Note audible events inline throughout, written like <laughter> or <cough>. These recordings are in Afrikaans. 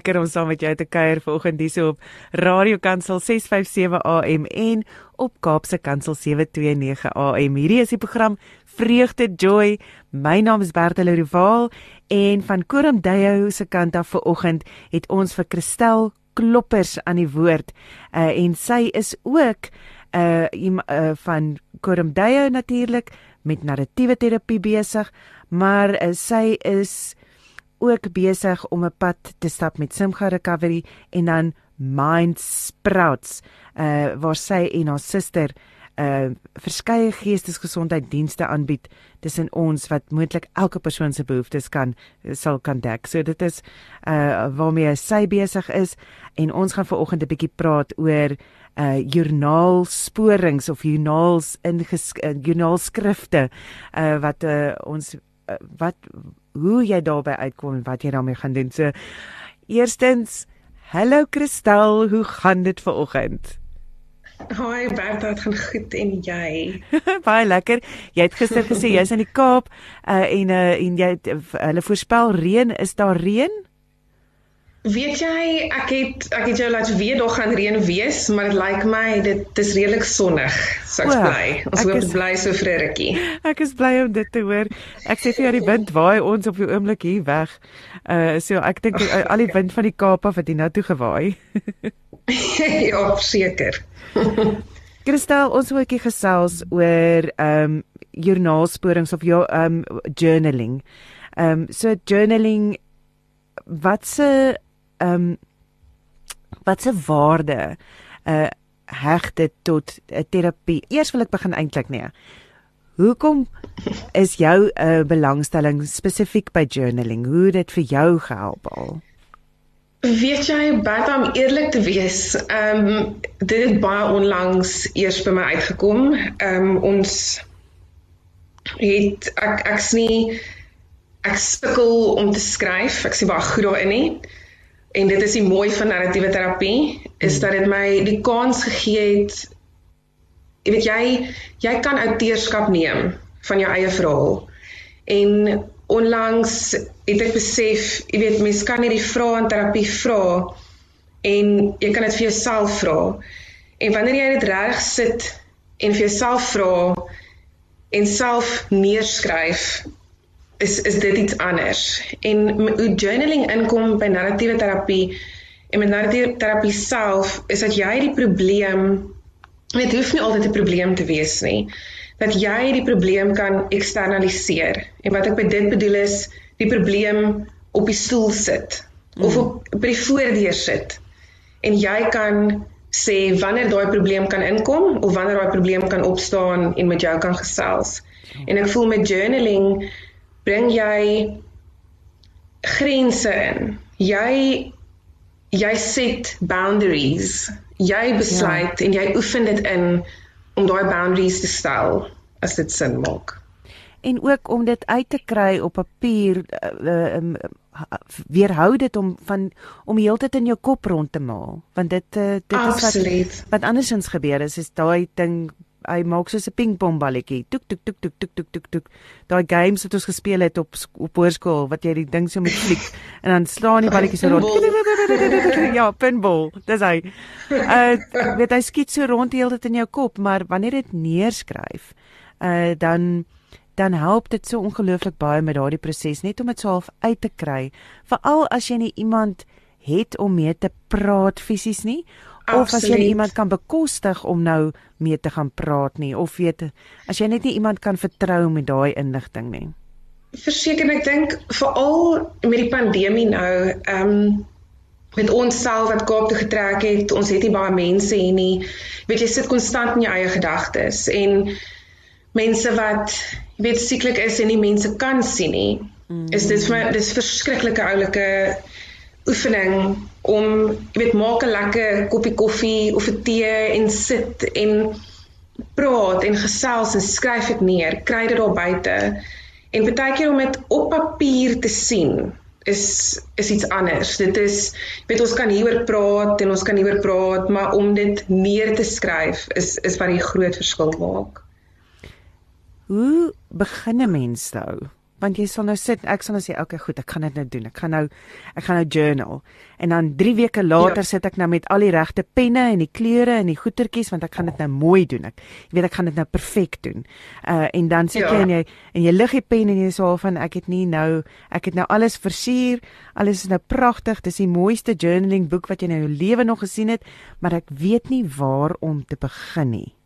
lekker om saam met jou te kuier vanoggend hier op Radio Kansel 657 AM en op Kaapse Kansel 729 AM. Hierdie is die program Vreugde Joy. My naam is Bertel Rival en van Koram Deyo se kant af vanoggend het ons vir Christel Kloppers aan die woord. Uh, en sy is ook uh, uh van Koram Deyo natuurlik met narratiewe terapie besig, maar uh, sy is ook besig om 'n pad te stap met Simga Recovery en dan Mind Sprouts uh waar sy en haar suster uh verskeie geestesgesondheiddienste aanbied tussen ons wat moontlik elke persoon se behoeftes kan sal kan dek. So dit is uh waarmee sy besig is en ons gaan vanoggend 'n bietjie praat oor uh joernaalsporings of joernaals in uh, joernaalskrifte uh wat uh, ons uh, wat hoe jy daarby uitkom en wat jy daarmee gaan doen. So eerstens, hallo Kristel, hoe gaan dit ver oggend? Hoi Bert, dit gaan goed en jy? <laughs> Baie lekker. Jy het gister gesê jy's in die Kaap uh, en uh, en jy het, uh, hulle voorspel reën, is daar reën? Weet jy, ek het ek het jou laat weet daar gaan reën wees, maar dit lyk my dit is redelik sonnig. So ek's bly. Ons hoop dit bly so vir 'n rukkie. Ek is bly om dit te hoor. Ek sê vir jou die wind waai ons op die oomblik hier weg. Uh so ek dink uh, al die wind van die Kaap af het hier na toe gewaai. <laughs> ja, seker. <laughs> Kristel, ons wil 'n bietjie gesels oor ehm um, joernaalsporings of jou ehm um, journaling. Ehm um, so journaling wat se ehm um, wat se waarde uh heg dit tot 'n uh, terapie? Eers wil ek begin eintlik nee. Hoekom is jou uh, belangstelling spesifiek by journaling? Hoe het dit vir jou gehelp al? Weet jy, baie om eerlik te wees, ehm um, dit het baie onlangs eers by my uitgekom. Ehm um, ons het ek ek's nie ek sukkel om te skryf. Ek sê baie goed daarin nie. En dit is die mooi van narratiewe terapie is dat dit my die kans gegee het jy weet jy jy kan outeurskap neem van jou eie verhaal. En onlangs het ek besef, jy weet mense kan nie die vrae in terapie vra en jy kan dit vir jouself vra. En wanneer jy dit reg sit en vir jouself vra en self neerskryf is is dit iets anders. En hoe journaling inkom by narratiewe terapie en met narratiewe terapie self is dat jy die probleem dit hoef nie altyd 'n probleem te wees nie. Dat jy die probleem kan eksternaliseer. En wat ek by dit bedoel is die probleem op die stoel sit mm. of op by die voordeur sit. En jy kan sê wanneer daai probleem kan inkom of wanneer daai probleem kan opstaan en met jou kan gesels. En ek voel met journaling bring jy grense in. Jy jy set boundaries. Jy besluit ja. en jy oefen dit in om daai boundaries te stel as dit sin maak. En ook om dit uit te kry op papier uh, um, weerhou dit om van om heeltyd in jou kop rond te maal want dit uh, dit Absoluut. is wat wat andersins gebeur is is daai ding hy maak soos 'n pingpong balletjie. Tuk tuk tuk tuk tuk tuk tuk tuk. Daai games wat ons gespeel het op op hoërskool wat jy die ding so met fliek en dan slaan die balletjies so rond. <laughs> ja, pinball. Dis hy. Uh weet hy skiet so rond die hele tyd in jou kop, maar wanneer dit neerskryf, uh dan dan help dit so ongelooflik baie met daardie proses net om dit self uit te kry, veral as jy nie iemand het om mee te praat fisies nie of as jy iemand kan bekostig om nou mee te gaan praat nie of weet as jy net nie iemand kan vertrou met daai inligting nie. Verseker ek dink veral met die pandemie nou, ehm um, met ons self wat Kaap toe getrek het, ons het nie baie mense hier nie. Weet jy sit konstant in jou eie gedagtes en mense wat jy weet sieklik is en nie mense kan sien nie. Mm. Is dit vir my dis verskriklike oulike oefening om jy weet maak 'n lekker koppie koffie of 'n tee en sit en praat en gesels en skryf dit neer, kry dit daar buite. En baie keer om dit op papier te sien is is iets anders. Dit is weet ons kan hieroor praat en ons kan hieroor praat, maar om dit neer te skryf is is wat die groot verskil maak. Hoe begin 'n mens nou? Want jy sal nou sit ek sal nou sê okay goed ek gaan dit nou doen. Ek gaan nou ek gaan nou journal. En dan 3 weke later ja. sit ek nou met al die regte penne en die kleure en die goetertjies want ek gaan dit nou mooi doen. Ek jy weet ek gaan dit nou perfek doen. Uh en dan sit ja. jy en jy en jy lig die pen en jy sê van ek het nie nou ek het nou alles versier. Alles is nou pragtig. Dis die mooiste journaling boek wat jy nou in jou lewe nog gesien het maar ek weet nie waar om te begin nie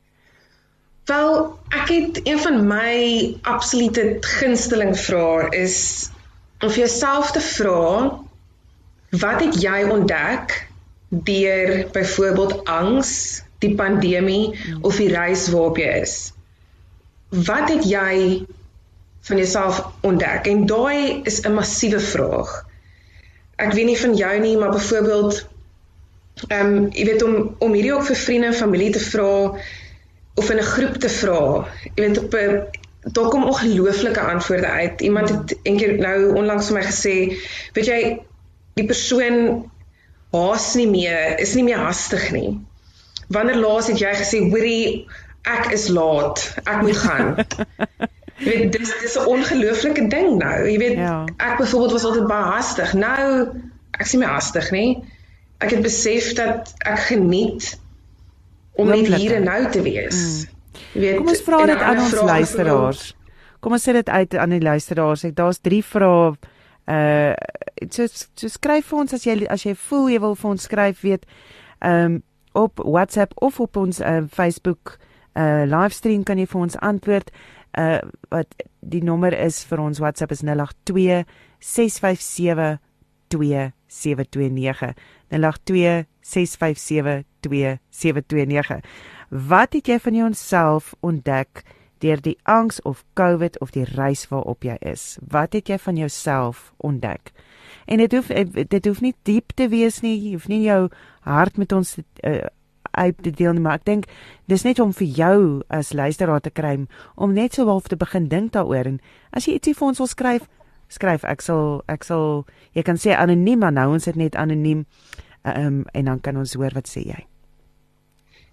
Wel, ek het een van my absolute gunsteling vrae is om vir jouself te vra wat het jy ontdek deur byvoorbeeld angs, die pandemie of die reis waarop jy is? Wat het jy van jouself ontdek? En daai is 'n massiewe vraag. Ek weet nie van jou nie, maar byvoorbeeld ehm um, jy weet om om hierdie ook vir vriende en familie te vra of in 'n groep te vra. Jy weet op 'n daar kom ongelooflike antwoorde uit. Iemand het eendag nou onlangs vir my gesê, weet jy, die persoon haas nie meer, is nie meer hastig nie. Wanneer laas het jy gesê, "Hoorie, ek is laat, ek moet gaan." <laughs> Jy weet dis dis 'n ongelooflike ding nou. Jy weet ja. ek byvoorbeeld was altyd baie hastig. Nou ek sien my hastig, nê? Ek het besef dat ek geniet om net hier en nou te wees. Mm. Jy weet, kom ons vra dit aan ons luisteraars. Kom ons sê dit uit aan die luisteraars. Ek daar's 3 vrae uh so so skryf vir ons as jy as jy voel jy wil vir ons skryf weet um op WhatsApp of op ons uh, Facebook uh livestream kan jy vir ons antwoord uh wat die nommer is vir ons WhatsApp is 082 657 2729 082 657 2729. Wat het jy van jouself ontdek deur die angs of COVID of die reis waarop jy is? Wat het jy van jouself ontdek? En dit hoef dit hoef nie diep te wees nie, jy hoef nie jou hart met ons uh, uit te deel nie, maar ek dink dis net om vir jou as luisteraar te kry om net so half te begin dink daaroor en as jy ietsie vir ons wil skryf, skryf ek sal ek sal jy kan sê anoniem maar nou ons dit net anoniem um, en dan kan ons hoor wat sê jy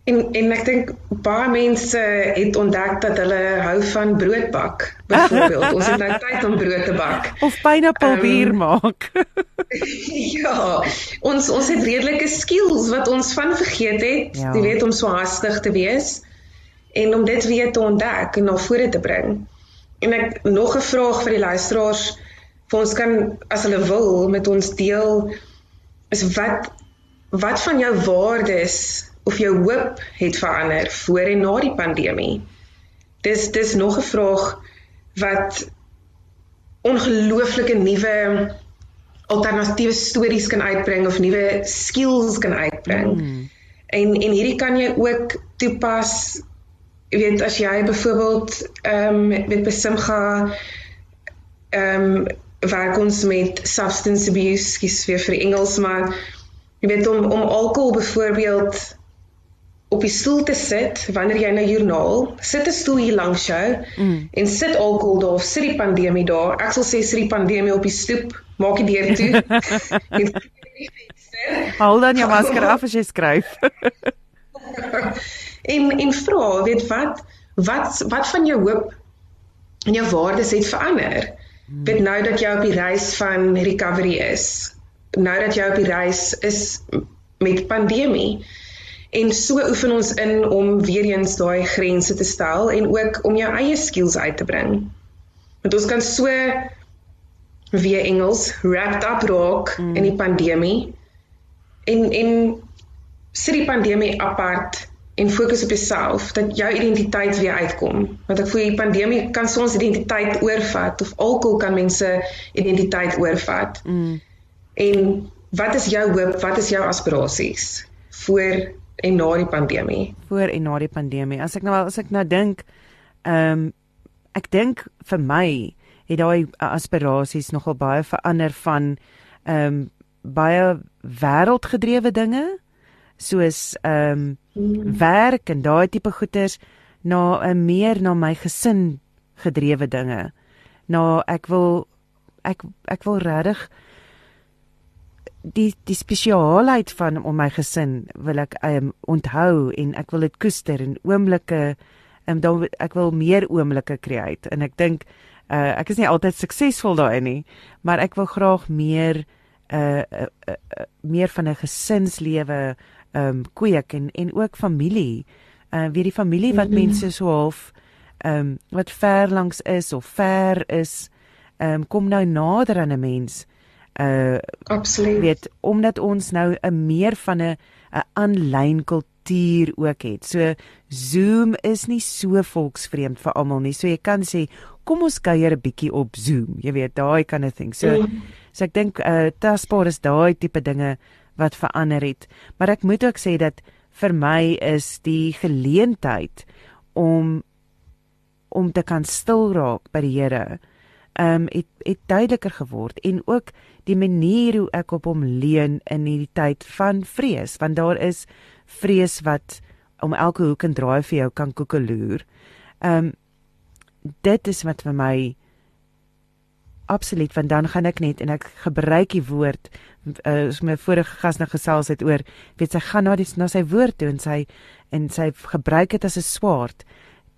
En en ek dink baie mense het ontdek dat hulle hou van broodbak. Byvoorbeeld, ons het nou tyd om brood te bak of pineappelbier um, maak. <laughs> ja, ons ons het redelike skills wat ons van vergeet het. Ja. Jy weet om so hastig te wees en om dit weer te ontdek en na vore te bring. En ek nog 'n vraag vir die luisteraars vir ons kan as hulle wil met ons deel is wat wat van jou waardes of jou hoop het verander voor en na die pandemie. Dis dis nog 'n vraag wat ongelooflike nuwe alternatiewe stories kan uitbring of nuwe skills kan uitbring. Mm. En en hierdie kan jy ook toepas jy weet as jy byvoorbeeld ehm um, met besimga ehm um, werk ons met substance abuse, skies weer vir Engels maar jy weet om om alkohol byvoorbeeld op die stoel te sit wanneer jy na joernaal sit 'n stoel hier langs jou mm. en sit alkohol daar of sit die pandemie daar. Ek sal sê sit die pandemie op die stoep maak die deur toe. <laughs> Hou dan jou masker af as jy skryf. <laughs> En en vra weet wat wat wat van jou hoop en jou waardes het verander? Mm. weet nou dat jy op die reis van recovery is nou dat jy op die reis is met pandemie En so oefen ons in om weer eens daai grense te stel en ook om jou eie skills uit te bring. Want ons kan so weer Engels wrapped up raak mm. in die pandemie en en sit die pandemie apart en fokus op jouself dat jou identiteit weer uitkom. Want ek voel die pandemie kan soms identiteit oorvat of alkohol kan mense identiteit oorvat. Mm. En wat is jou hoop? Wat is jou aspirasies vir en na die pandemie. Voor en na die pandemie. As ek nou as ek nou dink, ehm um, ek dink vir my het daai aspirasies nogal baie verander van ehm um, baie wêreldgedrewe dinge soos ehm um, hmm. werk en daai tipe goeders na 'n uh, meer na my gesin gedrewe dinge. Na ek wil ek ek wil regtig die die spesiaalheid van om my gesin wil ek um, onthou en ek wil dit koester en oomblikke um, dan ek wil meer oomblikke create en ek dink uh ek is nie altyd suksesvol daarin nie, maar ek wil graag meer uh, uh, uh, uh meer van 'n gesinslewe um, kweek en en ook familie. Uh weer die familie wat mm -hmm. mense so half um, wat ver langs is of ver is, um, kom nou nader aan 'n mens. Uh absoluut. Weet omdat ons nou 'n meer van 'n 'n aanlyn kultuur ook het. So Zoom is nie so volksvreemd vir almal nie. So jy kan sê kom ons kuier 'n bietjie op Zoom. Jy weet, daai kind of thing. So mm. so ek dink uh tasbaar is daai tipe dinge wat verander het. Maar ek moet ook sê dat vir my is die geleentheid om om te kan stil raak by die Here ehm um, het het duideliker geword en ook die manier hoe ek op hom leun in hierdie tyd van vrees want daar is vrees wat om elke hoek en draai vir jou kan koekeloer. Ehm um, dit is wat vir my absoluut want dan gaan ek net en ek gebruik die woord uh, as my vorige gas nou gesels het oor weet sy gaan na die na sy woord toe en sy en sy gebruik dit as 'n swaard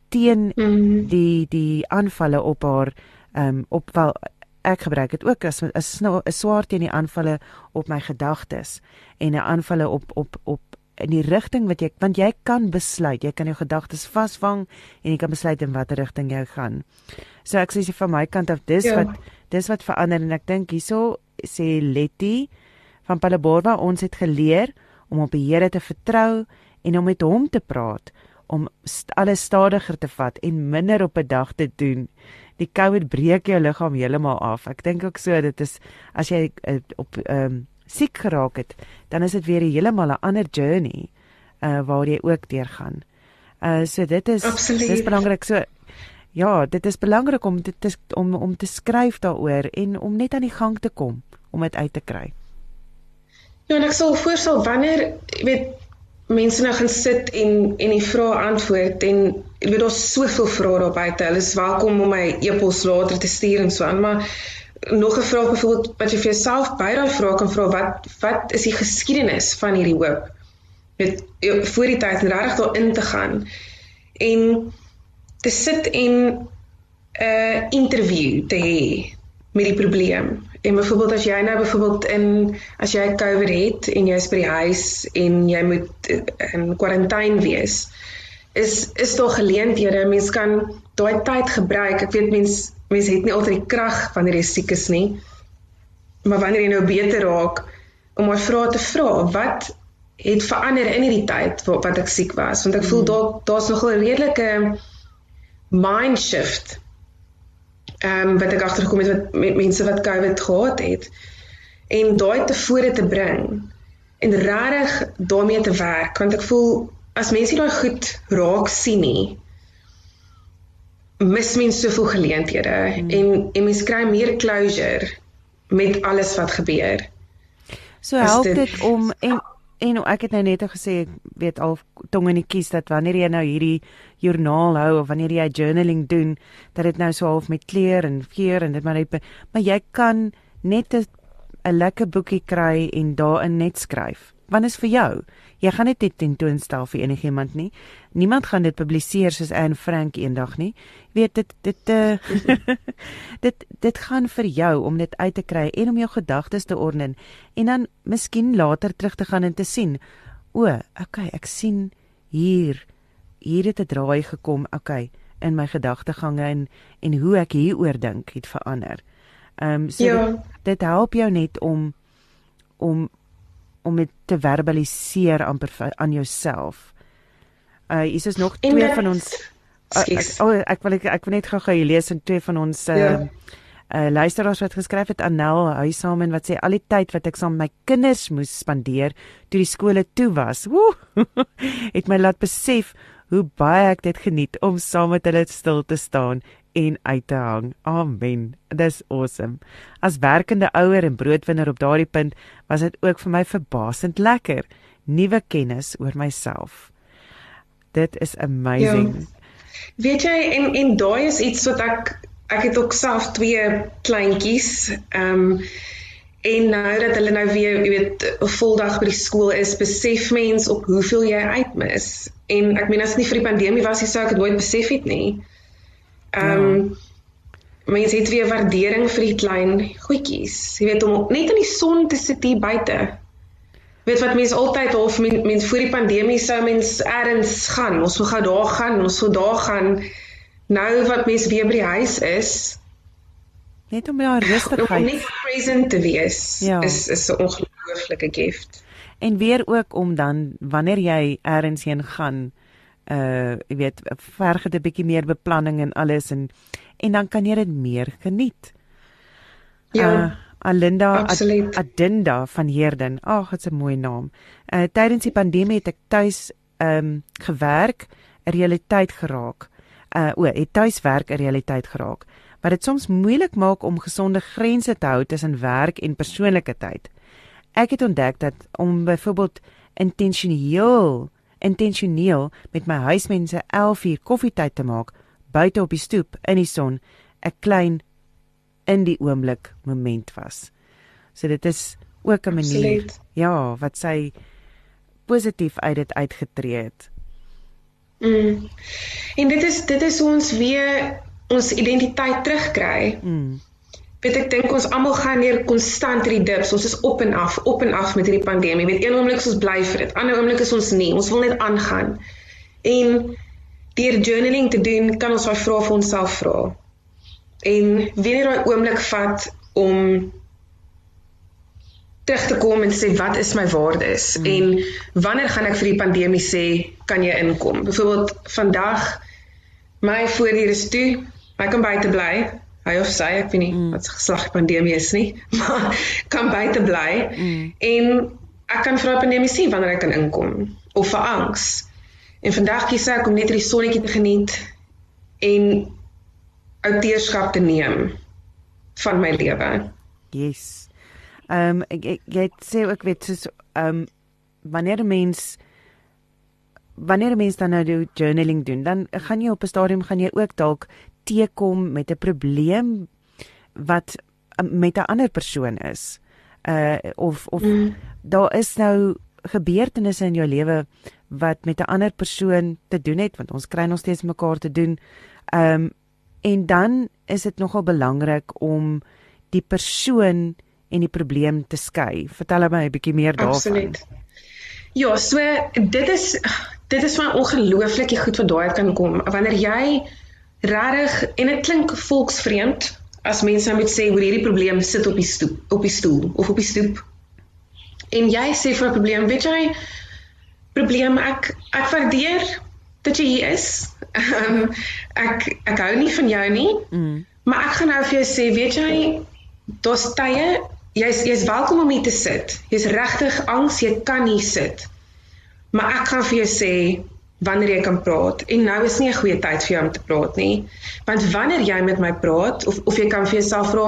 teen mm. die die aanvalle op haar ehm um, op wel ek gebruik dit ook as 'n 'n swaard teen die aanvalle op my gedagtes en 'n aanvalle op op op in die rigting wat jy want jy kan besluit, jy kan jou gedagtes vasvang en jy kan besluit in watter rigting jy gaan. So ek sê van my kant af dis ja. wat dis wat verander en ek dink hierso sê Letty van Palaborwa ons het geleer om op die Here te vertrou en om met hom te praat om alles stadiger te vat en minder op 'n dag te doen. Die COVID breek jou liggaam heeltemal af. Ek dink ook so dit is as jy uh, op ehm um, siek geraak het, dan is dit weer heeltemal 'n ander journey uh waar jy ook deurgaan. Uh so dit is Absoluut. dis belangrik so ja, dit is belangrik om dit te, om om te skryf daaroor en om net aan die gang te kom om dit uit te kry. Ja, en ek sal voorstel wanneer jy weet mense nou gaan sit en en die vrae antwoord en jy weet daar's soveel vrae daar buite. Hulle is welkom om my e-pos later te stuur en so aan, maar nog 'n vraag byvoorbeeld wat jy vir jouself by daai vraag kan vra wat wat is die geskiedenis van hierdie hoop? Met voor die tyd regtig daarin te gaan en te sit en 'n uh, interview te hê met die probleem. En byvoorbeeld as jy nou byvoorbeeld in as jy COVID het en jy is by die huis en jy moet uh, in kwarantyne wees, is is daar geleenthede mense kan daai tyd gebruik. Ek weet mense mense het nie altyd die krag wanneer jy siek is nie. Maar wanneer jy nou beter raak om my vrae te vra, wat het verander in hierdie tyd wat, wat ek siek was? Want ek voel hmm. daar daar's nog 'n redelike mind shift. Ehm um, wat ek agtergekom het wat met mense wat COVID gehad het en daai te vore te bring en regtig daarmee te werk want ek voel as mense daai goed raak sien nie mis mens soveel geleenthede hmm. en en mens kry meer closure met alles wat gebeur. So help dit, dit om en en ek het nou net gesê ek weet al tong in die kies dat wanneer jy nou hierdie joernaal hou of wanneer jy journaling doen dat dit nou so half met kleur en geur en dit maar net maar jy kan net 'n lekker boekie kry en daarin net skryf. Want is vir jou jy gaan dit nie tentoonstel vir enigiemand nie. Niemand gaan dit publiseer soos Anne Frank eendag nie. Weet dit dit uh, <laughs> dit dit gaan vir jou om dit uit te kry en om jou gedagtes te orden en dan miskien later terug te gaan en te sien. O, okay, ek sien hier hier het 'n draai gekom. Okay, in my gedagtegange en en hoe ek hieroor dink het verander. Ehm um, so ja. dit, dit help jou net om om om dit te verbaliseer amper aan jouself. Uh hier is nog twee van ons uh, ek, oh, ek wil ek, ek wil net gou-gou lees en twee van ons uh ja. uh luisteraars wat geskryf het Annel Huisamen wat sê al die tyd wat ek saam met my kinders moes spandeer toe die skole toe was. Woe! <laughs> het my laat besef hoe baie ek dit geniet om saam met hulle stil te staan en uit te hang. Amen. Dis awesome. As werkende ouer en broodwinner op daardie punt was dit ook vir my verbasend lekker. Nuwe kennis oor myself. Dit is amazing. Ja. Weet jy en en daai is iets wat ek ek het ook self twee kleintjies. Ehm um, en nou dat hulle nou weer, jy weet, 'n voldag by die skool is, besef mens op hoeveel jy uitmis. En ek meen as dit nie vir die pandemie was nie, sou ek dit nooit besef het nie. Ehm um, mense het weer waardering vir die klein goedjies. Jy weet om net in die son te sit hier buite. Weet wat mense altyd half mense men, voor die pandemie sou mense ergens gaan. Ons wou gou daar gaan, ons wou daar gaan. Nou wat mense weer by die huis is, net om daar rustigheid om net present te wees ja. is is 'n ongelooflike gift. En weer ook om dan wanneer jy ergens heen gaan, uh jy weet, verg dit 'n bietjie meer beplanning en alles en en dan kan jy dit meer geniet. Ja. Uh, Alinda Ad Adinda van Heerden. Ag, dit's 'n mooi naam. Uh tydens die pandemie het ek tuis ehm um, gewerk, 'n realiteit geraak. Uh o, het tuiswerk 'n realiteit geraak. Wat dit soms moeilik maak om gesonde grense te hou tussen werk en persoonlike tyd. Ek het ontdek dat om byvoorbeeld intentioneel intentioneel met my huismense 11 uur koffietyd te maak buite op die stoep in die son 'n klein in die oomblik moment was. So dit is ook 'n manier Absoluut. ja, wat sy positief uit dit uitgetree het. Mm. En dit is dit is ons weer ons identiteit terugkry. Mm. Weet ek dink ons almal gaan neer konstant hierdie dips. Ons is op en af, op en af met hierdie pandemie. Weet een oomblik is ons bly vir dit, ander oomblik is ons nie. Ons wil net aangaan. En deur journaling te doen, kan ons daai vrae vir onsself vra. En wanneer daai oomblik vat om terug te kom en sê wat is my waardes mm. en wanneer gaan ek vir die pandemie sê kan jy inkom? Byvoorbeeld vandag my voordeur is toe, ek kan buite bly. Hy of sy, ek weet nie mm. wat se geslag pandemie is nie, <laughs> maar kan buite bly mm. en ek kan vir die pandemie sien wanneer ek kan inkom of vir angs. En vandag kies ek om net hierdie sonnetjie te geniet en outeurskap te neem van my lewe. Yes. Ehm um, ek, ek jy sê ook weet soos ehm um, wanneer 'n mens wanneer 'n mens dan nou die journaling doen, dan gaan jy op 'n stadium gaan jy ook dalk teekom met 'n probleem wat um, met 'n ander persoon is. Uh of of mm. daar is nou gebeurtenisse in jou lewe wat met 'n ander persoon te doen het want ons kry nog steeds mekaar te doen. Ehm um, en dan is dit nogal belangrik om die persoon en die probleem te skei. Vertel my 'n bietjie meer daarvan. Absoluut. Ja, so dit is dit is maar ongelooflik goed wat daai kan kom wanneer jy regtig en dit klink volksvreemd as mense nou moet sê hoe hierdie probleem sit op die stoep op die stoel of op die stoep. En jy sê vir 'n probleem, weet jy, probleem ek ek waardeer dat jy hier is. Um, <laughs> ek ek hou nie van jou nie. Mm. Maar ek gaan nou vir jou sê, weet jy, daar's tye jy's jy's welkom om hier te sit. Jy's regtig angs jy kan nie sit. Maar ek gaan vir jou sê wanneer jy kan praat en nou is nie 'n goeie tyd vir jou om te praat nie. Want wanneer jy met my praat of of jy kan vir jouself vra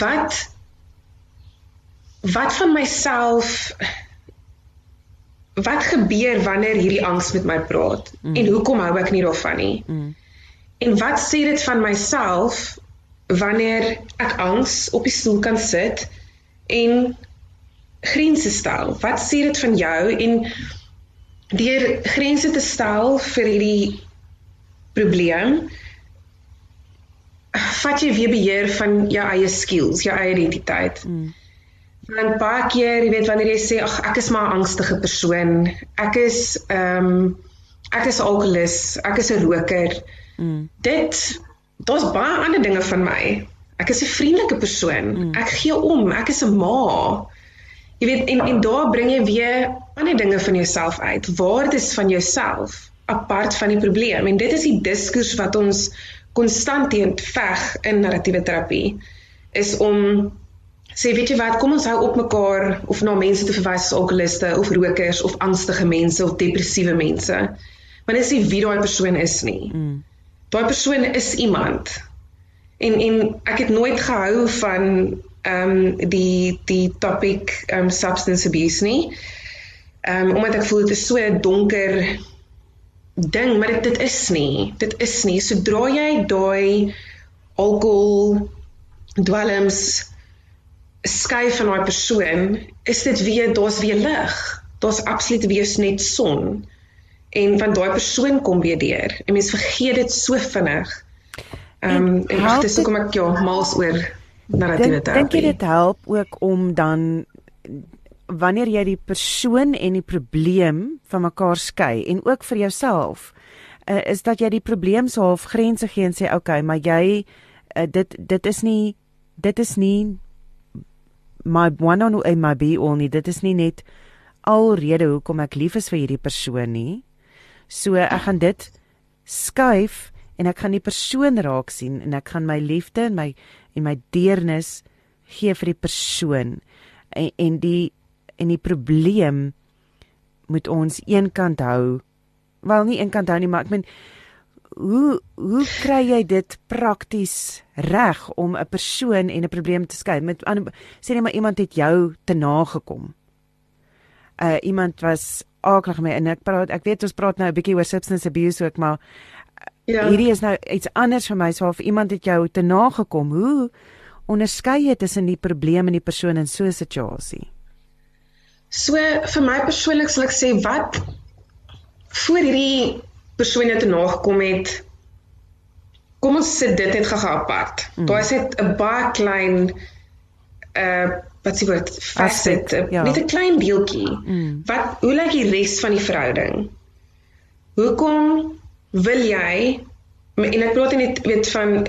wat wat van myself wat gebeur wanneer hierdie angs met my praat mm. en hoekom hou ek nie daarvan nie? Mm. En wat sê dit van myself wanneer ek angs op die stoel kan sit en grense stel? Wat sê dit van jou en deur grense te stel vir hierdie probleem vat jy weer beheer van jou eie skills, jou eie identiteit. Mm. Want baie keer, jy weet wanneer jy sê ag ek is maar 'n angstige persoon. Ek is ehm um, ek is alkoholus, ek is 'n roker. Mm. Dit daar's baie ander dinge van my. Ek is 'n vriendelike persoon. Mm. Ek gee om, ek is 'n ma. Jy weet en en daar bring jy weer ander dinge van jouself uit. Waardes van jouself apart van die probleem. En dit is die diskurs wat ons konstant teen veg in narratiewe terapie is om sê weet jy wat kom ons hou op mekaar of na mense te verwys as alkoholiste of rokers of angstige mense of depressiewe mense. Want dit is nie wie daai persoon is nie. Mm. Daai persoon is iemand. En en ek het nooit gehou van ehm um, die die topic ehm um, substance abuse nie. Ehm um, omdat ek voel dit is so 'n donker ding, maar dit dit is nie. Dit is nie. Sodra jy daai alkohol dwelms skei van daai persoon, is dit weer daar's weer lig. Daar's absoluut weer net son. En van daai persoon kom weer deur. En mens vergeet dit so vinnig. Ehm um, en ag dis hoekom ek ja, mals oor narratiewe terapie. Dink jy dit help ook om dan wanneer jy die persoon en die probleem van mekaar skei en ook vir jouself uh, is dat jy die probleem so half grense gee en sê okay, maar jy uh, dit dit is nie dit is nie my one on my be all nie. Dit is nie net alrede hoekom ek lief is vir hierdie persoon nie. So ek gaan dit skuif en ek gaan die persoon raak sien en ek gaan my liefde en my en my deernis gee vir die persoon en, en die en die probleem moet ons eenkant hou. Wel nie eenkant hou nie, maar ek meen hoe hoe kry jy dit prakties reg om 'n persoon en 'n probleem te skei? Met sê net maar iemand het jou te nagekom. Uh iemand was aklig met en ek praat ek weet ons praat nou 'n bietjie oor substance abuse ook maar ja. hierdie is nou iets anders vir my so of iemand het jou te nagekom. Hoe onderskei jy tussen die probleem en die persoon in so 'n situasie? So vir my persoonlik sal ek sê wat voor hierdie persoon net nagekom het kom ons sit dit net gou apart. Mm. Daar is net 'n baie klein uh wat sê wat facet, ja. net 'n klein deeltjie. Mm. Wat hoe lyk die res van die verhouding? Hoekom wil jy en ek praat net weet van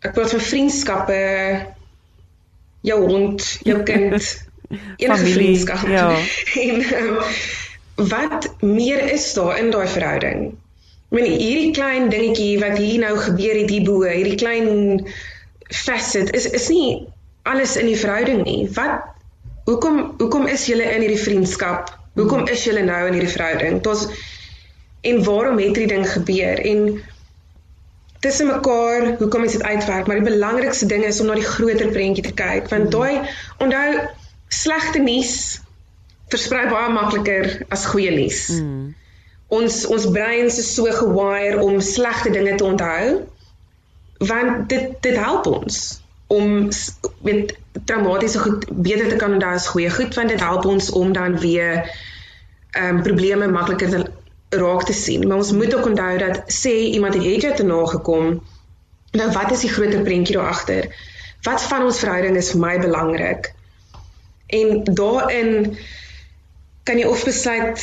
ek praat van vriendskappe jou hond, jou kind, <laughs> enige vriendskap. Ja. <laughs> en um, wat meer is daar in daai verhouding? Ek meen hierdie klein dingetjie wat hier nou gebeur het hierbo, hierdie klein facet is is nie alles in die verhouding nie. Wat hoekom hoekom is julle in hierdie vriendskap? Hoekom is julle nou in hierdie verhouding? Dit's en waarom het hierdie ding gebeur? En tussen mekaar, hoekom is dit uitwerk? Maar die belangrikste ding is om na die groter prentjie te kyk, want daai onthou slegte nuus versprei baie makliker as goeie nuus. Mm ons ons breins is so gewire om slegte dinge te onthou want dit dit help ons om met traumatiese goed beter te kan onthou as goeie goed want dit help ons om dan weer ehm um, probleme makliker te raak te sien. Maar ons moet ook onthou dat sê iemand het jy te nagekom nou wat is die groter prentjie daar agter? Wat van ons verhouding is vir my belangrik en daarin kan jy of besluit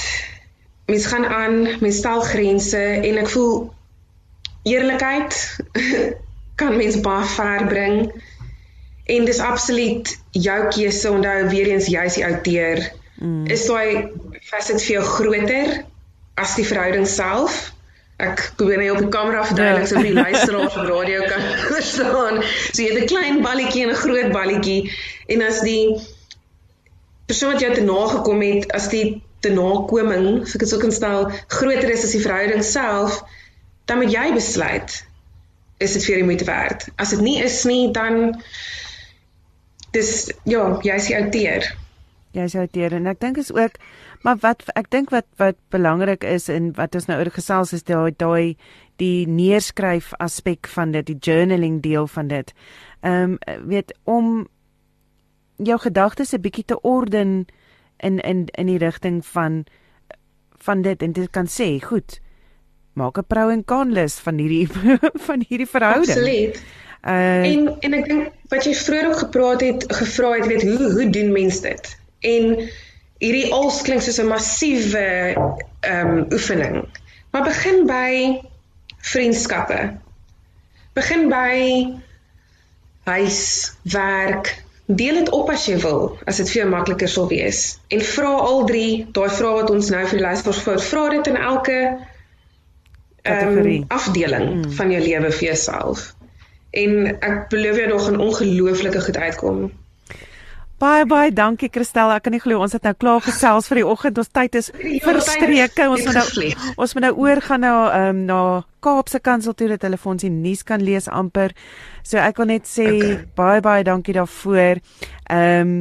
mens gaan aan, mens stel grense en ek voel eerlikheid <laughs> kan mens baie ver bring. En dis absoluut jou keuse onthou weer eens jy is die outeur. Mm. Is daai facet vir jou groter as die verhouding self? Ek probeer net op die kamera verduidelik ja. sodat die <laughs> luisteraars op radio kan <laughs> verstaan. So jy het 'n klein balletjie en 'n groot balletjie en as die persoon wat jou te nagekom het, as die te nakoming, as ek dit sou kan stel, groter is as die verhouding self, dan moet jy besluit is dit vir die moeite werd. As dit nie is nie, dan dis ja, jy is outeer. Jy is outeer en ek dink is ook maar wat ek dink wat wat belangrik is en wat ons nou oor gesels is daai daai die neerskryf aspek van dit, die journaling deel van dit. Ehm um, weet om jou gedagtes 'n bietjie te orden in in in die rigting van van dit en dit kan sê, goed. Maak 'n pro en con lys van hierdie <laughs> van hierdie verhouding. Absoluut. Uh en en ek dink wat jy vroeër ook gepraat het, gevra het, weet hoe hoe doen mense dit? En hierdie als klink soos 'n massiewe ehm um, oefening. Maar begin by vriendskappe. Begin by huis, werk, Deel dit op as jy wil, as dit vir jou makliker sou wees. En vra al drie, daai vrae wat ons nou vir die luisteraars vra, vra dit in elke um, afdeling mm. van jou lewe vir jouself. En ek belowe jou nog 'n ongelooflike goed uitkom. Baie baie dankie Christel. Ek kan nie glo ons het nou klaar gesels vir die oggend. Ons tyd is verstreke. Ons moet nou ons moet nou oor gaan na ehm um, na Kaapse Kansel toe dat hulle vir ons die nuus kan lees amper. So ek wil net sê okay. baie baie dankie daarvoor. Ehm um,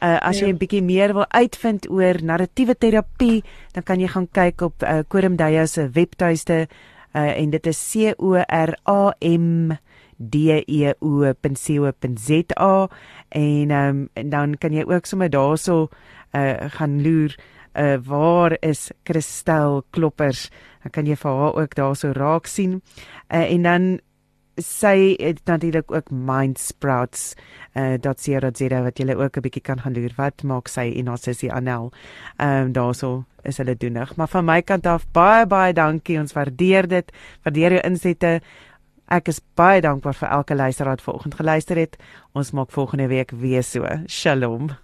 uh, as jy ja. 'n bietjie meer wil uitvind oor narratiewe terapie, dan kan jy gaan kyk op uh, Korum Deya se webtuiste uh, en dit is C O R A M D E O .co.za en um, en dan kan jy ook sommer daarso uh, gaan loer uh, waar is Kristel Kloppers dan kan jy vir haar ook daarso raak sien uh, en dan sy het natuurlik ook Mindsprouts uh sy wat jy ook 'n bietjie kan gaan loer. Wat maak sy en haar sussie Anel? Ehm um, daarso is hulle doenig. Maar van my kant af baie baie dankie. Ons waardeer dit. Waardeer jou insette. Ek is baie dankbaar vir elke luisteraar wat vanoggend geluister het. Ons maak volgende week weer so. Shalom.